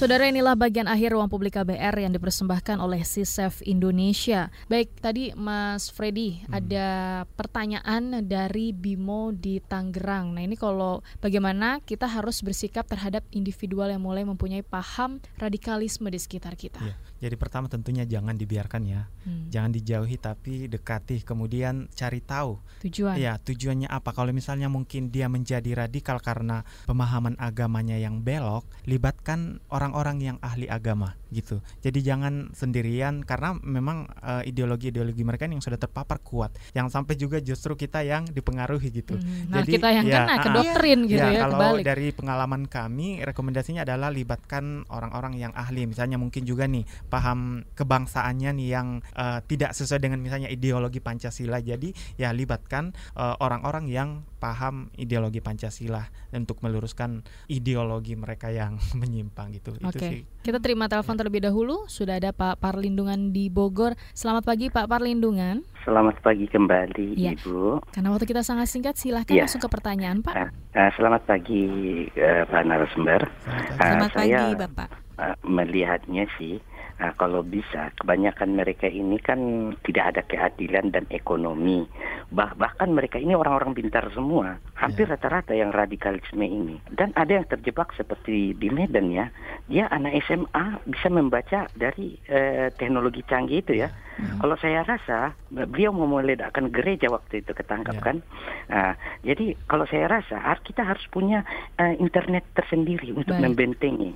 Saudara inilah bagian akhir ruang publik KBR yang dipersembahkan oleh CISEF Indonesia. Baik, tadi Mas Freddy hmm. ada pertanyaan dari Bimo di Tangerang. Nah ini kalau bagaimana kita harus bersikap terhadap individual yang mulai mempunyai paham radikalisme di sekitar kita. Ya, jadi pertama tentunya jangan dibiarkan ya, hmm. jangan dijauhi tapi dekati, kemudian cari tahu tujuan. Ya tujuannya apa? Kalau misalnya mungkin dia menjadi radikal karena pemahaman agamanya yang belok, libatkan orang orang-orang yang ahli agama gitu. Jadi jangan sendirian karena memang uh, ideologi-ideologi mereka yang sudah terpapar kuat, yang sampai juga justru kita yang dipengaruhi gitu. Hmm, nah Jadi kita yang ya, kena ke doktrin gitu ya. ya kalau kebalik. dari pengalaman kami rekomendasinya adalah libatkan orang-orang yang ahli, misalnya mungkin juga nih paham kebangsaannya nih yang uh, tidak sesuai dengan misalnya ideologi Pancasila. Jadi ya libatkan uh, orang-orang yang paham ideologi Pancasila untuk meluruskan ideologi mereka yang <laughs> menyimpang gitu. Oke. Okay. Kita terima telepon ya. terlebih dahulu. Sudah ada Pak Parlindungan di Bogor. Selamat pagi Pak Parlindungan. Selamat pagi kembali ya. Ibu. Karena waktu kita sangat singkat, silahkan ya. langsung ke pertanyaan Pak. Uh, uh, selamat pagi uh, Pak narasumber. Selamat pagi, uh, pagi Bapak. Uh, melihatnya sih Nah, kalau bisa, kebanyakan mereka ini kan tidak ada keadilan dan ekonomi. Bah bahkan mereka ini orang-orang pintar semua. Hampir ya. rata-rata yang radikalisme ini. Dan ada yang terjebak seperti di Medan ya. Dia anak SMA bisa membaca dari eh, teknologi canggih itu ya. ya. Kalau saya rasa beliau mau meledakkan gereja waktu itu ketangkap ya. kan. Nah, jadi kalau saya rasa kita harus punya uh, internet tersendiri untuk Baik. membentengi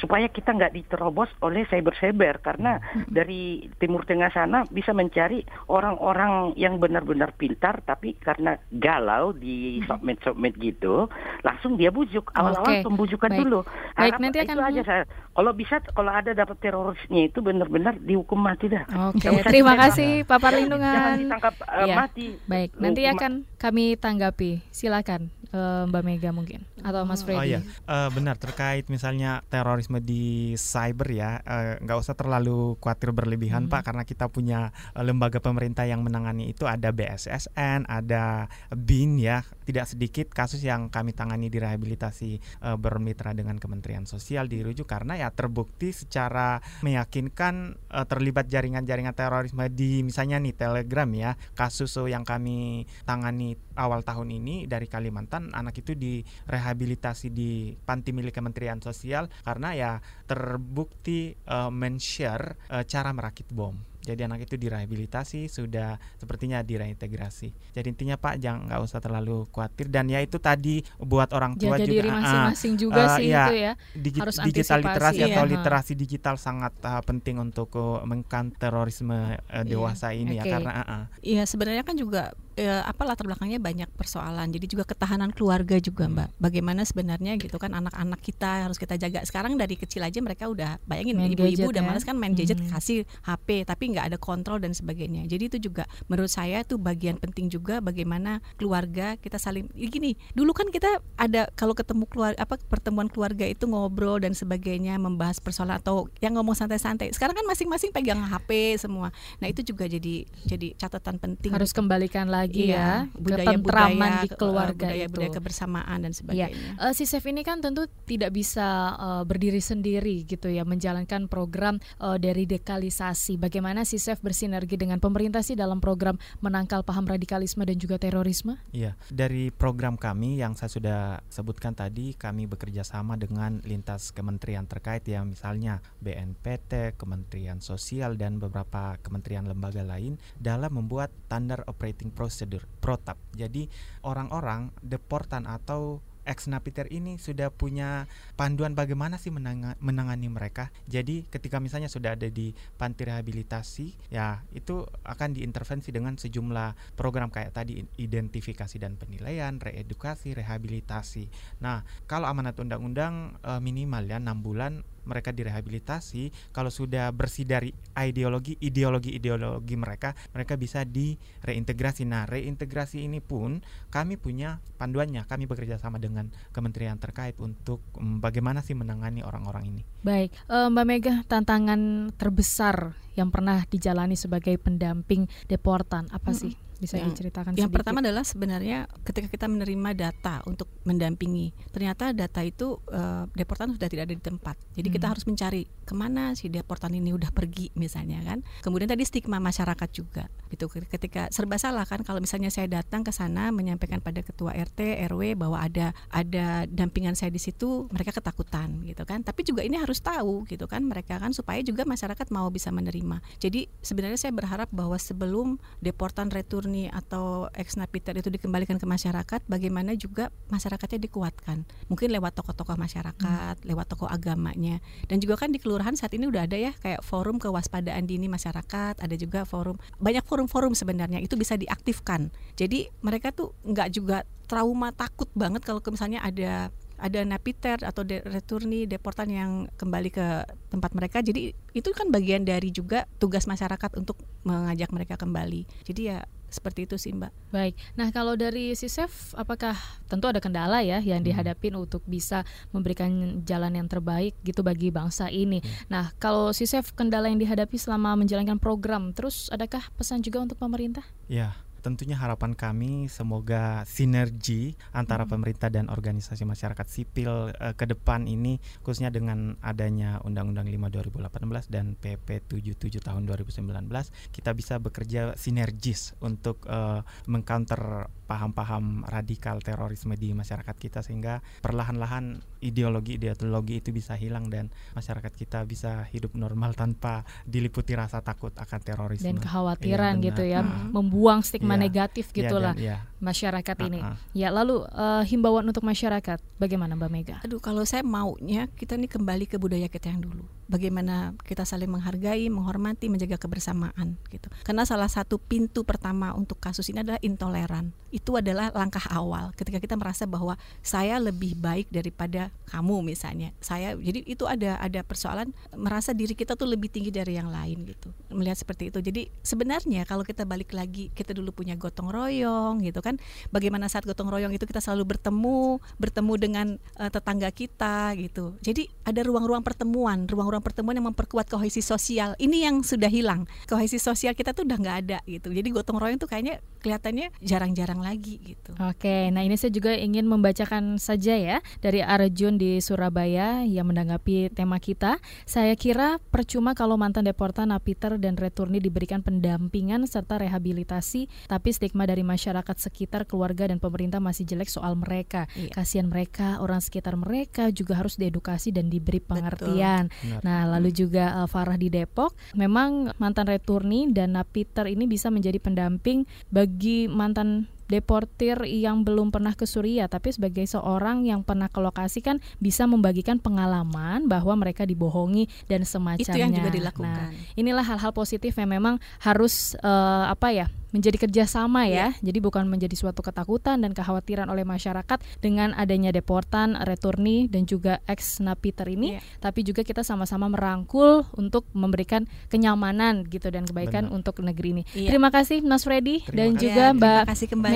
supaya kita nggak diterobos oleh cyber-cyber karena hmm. dari Timur Tengah sana bisa mencari orang-orang yang benar-benar pintar tapi karena galau di hmm. sosmed-sosmed gitu langsung dia bujuk awal-awal okay. pembujukan Baik. dulu. Baik, nanti akan itu aja saya. Kalau bisa kalau ada dapat terorisnya itu benar-benar dihukum mati dah. Oke, okay. terima kasih Pak Parlindungan. Jangan ditangkap uh, ya. mati. Baik, nanti akan kami tanggapi. Silakan uh, Mbak Mega mungkin atau Mas Freddy. Oh iya, uh, benar terkait misalnya terorisme di cyber ya, nggak uh, usah terlalu khawatir berlebihan hmm. Pak karena kita punya lembaga pemerintah yang menangani itu ada BSSN, ada BIN ya. Tidak sedikit kasus yang kami tangani di rehabilitasi uh, bermitra dengan Kementerian Sosial dirujuk karena ya terbukti secara meyakinkan uh, terlibat jaringan-jaringan terorisme di misalnya nih Telegram ya. Kasus yang kami tangani awal tahun ini dari Kalimantan anak itu direhabilitasi di panti milik Kementerian Sosial karena ya terbukti uh, men-share uh, cara merakit bom. Jadi anak itu direhabilitasi sudah sepertinya direintegrasi. Jadi intinya Pak jangan nggak usah terlalu khawatir dan ya itu tadi buat orang tua Jaga juga diri masing-masing uh, juga uh, sih ya, itu ya. Digi Harus digital literasi iya. atau literasi digital sangat uh, penting untuk uh, mengkan terorisme uh, dewasa iya. ini okay. ya karena uh, Iya, sebenarnya kan juga ya, apa latar belakangnya banyak persoalan. Jadi juga ketahanan keluarga juga, Mbak. Hmm. Bagaimana sebenarnya gitu kan anak-anak kita harus kita jaga. Sekarang dari kecil aja mereka udah bayangin ibu-ibu udah ya? males kan main gadget hmm. kasih HP tapi nggak ada kontrol dan sebagainya. Jadi itu juga menurut saya itu bagian penting juga bagaimana keluarga kita saling gini. Dulu kan kita ada kalau ketemu keluarga apa pertemuan keluarga itu ngobrol dan sebagainya membahas persoalan atau yang ngomong santai-santai. Sekarang kan masing-masing pegang HP semua. Nah, itu juga jadi jadi catatan penting. Harus kembalikan lagi iya, ya budaya budaya di keluarga budaya, itu. budaya kebersamaan dan sebagainya. Ya. Uh, si Chef ini kan tentu tidak bisa uh, berdiri sendiri gitu ya menjalankan program uh, dari dekalisasi. Bagaimana si Chef bersinergi dengan pemerintah sih dalam program menangkal paham radikalisme dan juga terorisme? Iya, dari program kami yang saya sudah sebutkan tadi, kami bekerja sama dengan lintas kementerian terkait ya, misalnya BNPT, Kementerian Sosial dan beberapa kementerian lembaga lain dalam membuat standar operating procedure (PROTAP). Jadi orang-orang deportan atau ex napiter ini sudah punya panduan bagaimana sih menanga, menangani mereka. Jadi ketika misalnya sudah ada di panti rehabilitasi, ya itu akan diintervensi dengan sejumlah program kayak tadi identifikasi dan penilaian, reedukasi, rehabilitasi. Nah, kalau amanat undang-undang e, minimal ya 6 bulan mereka direhabilitasi kalau sudah bersih dari ideologi ideologi ideologi mereka mereka bisa direintegrasi nah reintegrasi ini pun kami punya panduannya. Kami bekerja sama dengan kementerian terkait untuk um, bagaimana sih menangani orang-orang ini. Baik uh, Mbak Mega tantangan terbesar yang pernah dijalani sebagai pendamping deportan apa sih bisa yang, diceritakan yang sedikit? pertama adalah sebenarnya ketika kita menerima data untuk mendampingi ternyata data itu uh, deportan sudah tidak ada di tempat. Jadi hmm. kita harus mencari ke mana si deportan ini udah pergi misalnya kan. Kemudian tadi stigma masyarakat juga gitu. Ketika serba salah kan. Kalau misalnya saya datang ke sana menyampaikan pada ketua RT RW bahwa ada ada dampingan saya di situ mereka ketakutan gitu kan. Tapi juga ini harus tahu gitu kan mereka kan supaya juga masyarakat mau bisa menerima. Jadi sebenarnya saya berharap bahwa sebelum deportan return murni atau ex napiter itu dikembalikan ke masyarakat, bagaimana juga masyarakatnya dikuatkan. Mungkin lewat tokoh-tokoh masyarakat, hmm. lewat tokoh agamanya. Dan juga kan di kelurahan saat ini udah ada ya kayak forum kewaspadaan dini masyarakat, ada juga forum banyak forum-forum sebenarnya itu bisa diaktifkan. Jadi mereka tuh nggak juga trauma takut banget kalau misalnya ada ada napiter atau de returni deportan yang kembali ke tempat mereka. Jadi itu kan bagian dari juga tugas masyarakat untuk mengajak mereka kembali. Jadi ya seperti itu sih Mbak. Baik. Nah kalau dari si Chef, apakah tentu ada kendala ya yang hmm. dihadapin untuk bisa memberikan jalan yang terbaik gitu bagi bangsa ini. Hmm. Nah kalau si Chef kendala yang dihadapi selama menjalankan program, terus adakah pesan juga untuk pemerintah? Ya tentunya harapan kami semoga sinergi antara hmm. pemerintah dan organisasi masyarakat sipil uh, ke depan ini khususnya dengan adanya Undang-Undang 5 2018 dan PP 77 tahun 2019 kita bisa bekerja sinergis untuk uh, mengcounter paham-paham radikal terorisme di masyarakat kita sehingga perlahan-lahan ideologi ideologi itu bisa hilang dan masyarakat kita bisa hidup normal tanpa diliputi rasa takut akan terorisme dan kekhawatiran iya, gitu ya hmm. membuang stigma yeah. negatif iya, gitulah yeah, yeah. masyarakat uh, ini uh. ya lalu uh, himbauan untuk masyarakat bagaimana Mbak Mega aduh kalau saya maunya kita nih kembali ke budaya kita yang dulu bagaimana kita saling menghargai menghormati menjaga kebersamaan gitu karena salah satu pintu pertama untuk kasus ini adalah intoleran itu adalah langkah awal ketika kita merasa bahwa saya lebih baik daripada kamu misalnya saya jadi itu ada ada persoalan merasa diri kita tuh lebih tinggi dari yang lain gitu melihat seperti itu. Jadi sebenarnya kalau kita balik lagi kita dulu punya gotong royong gitu kan. Bagaimana saat gotong royong itu kita selalu bertemu, bertemu dengan uh, tetangga kita gitu. Jadi ada ruang-ruang pertemuan, ruang-ruang pertemuan yang memperkuat kohesi sosial. Ini yang sudah hilang. Kohesi sosial kita tuh udah nggak ada gitu. Jadi gotong royong tuh kayaknya kelihatannya jarang-jarang lagi gitu. Oke, nah ini saya juga ingin membacakan saja ya dari Arjun di Surabaya yang menanggapi tema kita. Saya kira percuma kalau mantan deportan Napiter dan Returni diberikan pendampingan serta rehabilitasi, tapi stigma dari masyarakat sekitar, keluarga dan pemerintah masih jelek soal mereka. Iya. Kasihan mereka, orang sekitar mereka juga harus diedukasi dan diberi pengertian. Nah, lalu juga uh, Farah di Depok, memang mantan Returni dan Napiter ini bisa menjadi pendamping bagi mantan deportir yang belum pernah ke Suriah tapi sebagai seorang yang pernah ke lokasi kan bisa membagikan pengalaman bahwa mereka dibohongi dan semacamnya. Itu yang juga dilakukan. Nah, inilah hal-hal positif yang memang harus uh, apa ya menjadi kerjasama ya. Yeah. Jadi bukan menjadi suatu ketakutan dan kekhawatiran oleh masyarakat dengan adanya deportan, returni dan juga ex napiter ini, yeah. tapi juga kita sama-sama merangkul untuk memberikan kenyamanan gitu dan kebaikan Benar. untuk negeri ini. Yeah. Terima kasih Mas Freddy Terima dan kasih. juga ya, Mbak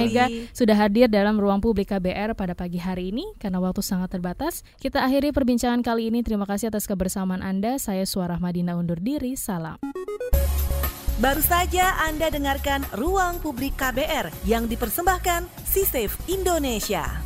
Mega sudah hadir dalam ruang publik KBR pada pagi hari ini karena waktu sangat terbatas. Kita akhiri perbincangan kali ini. Terima kasih atas kebersamaan Anda. Saya Suara Madina undur diri. Salam. Baru saja Anda dengarkan Ruang Publik KBR yang dipersembahkan Si Safe Indonesia.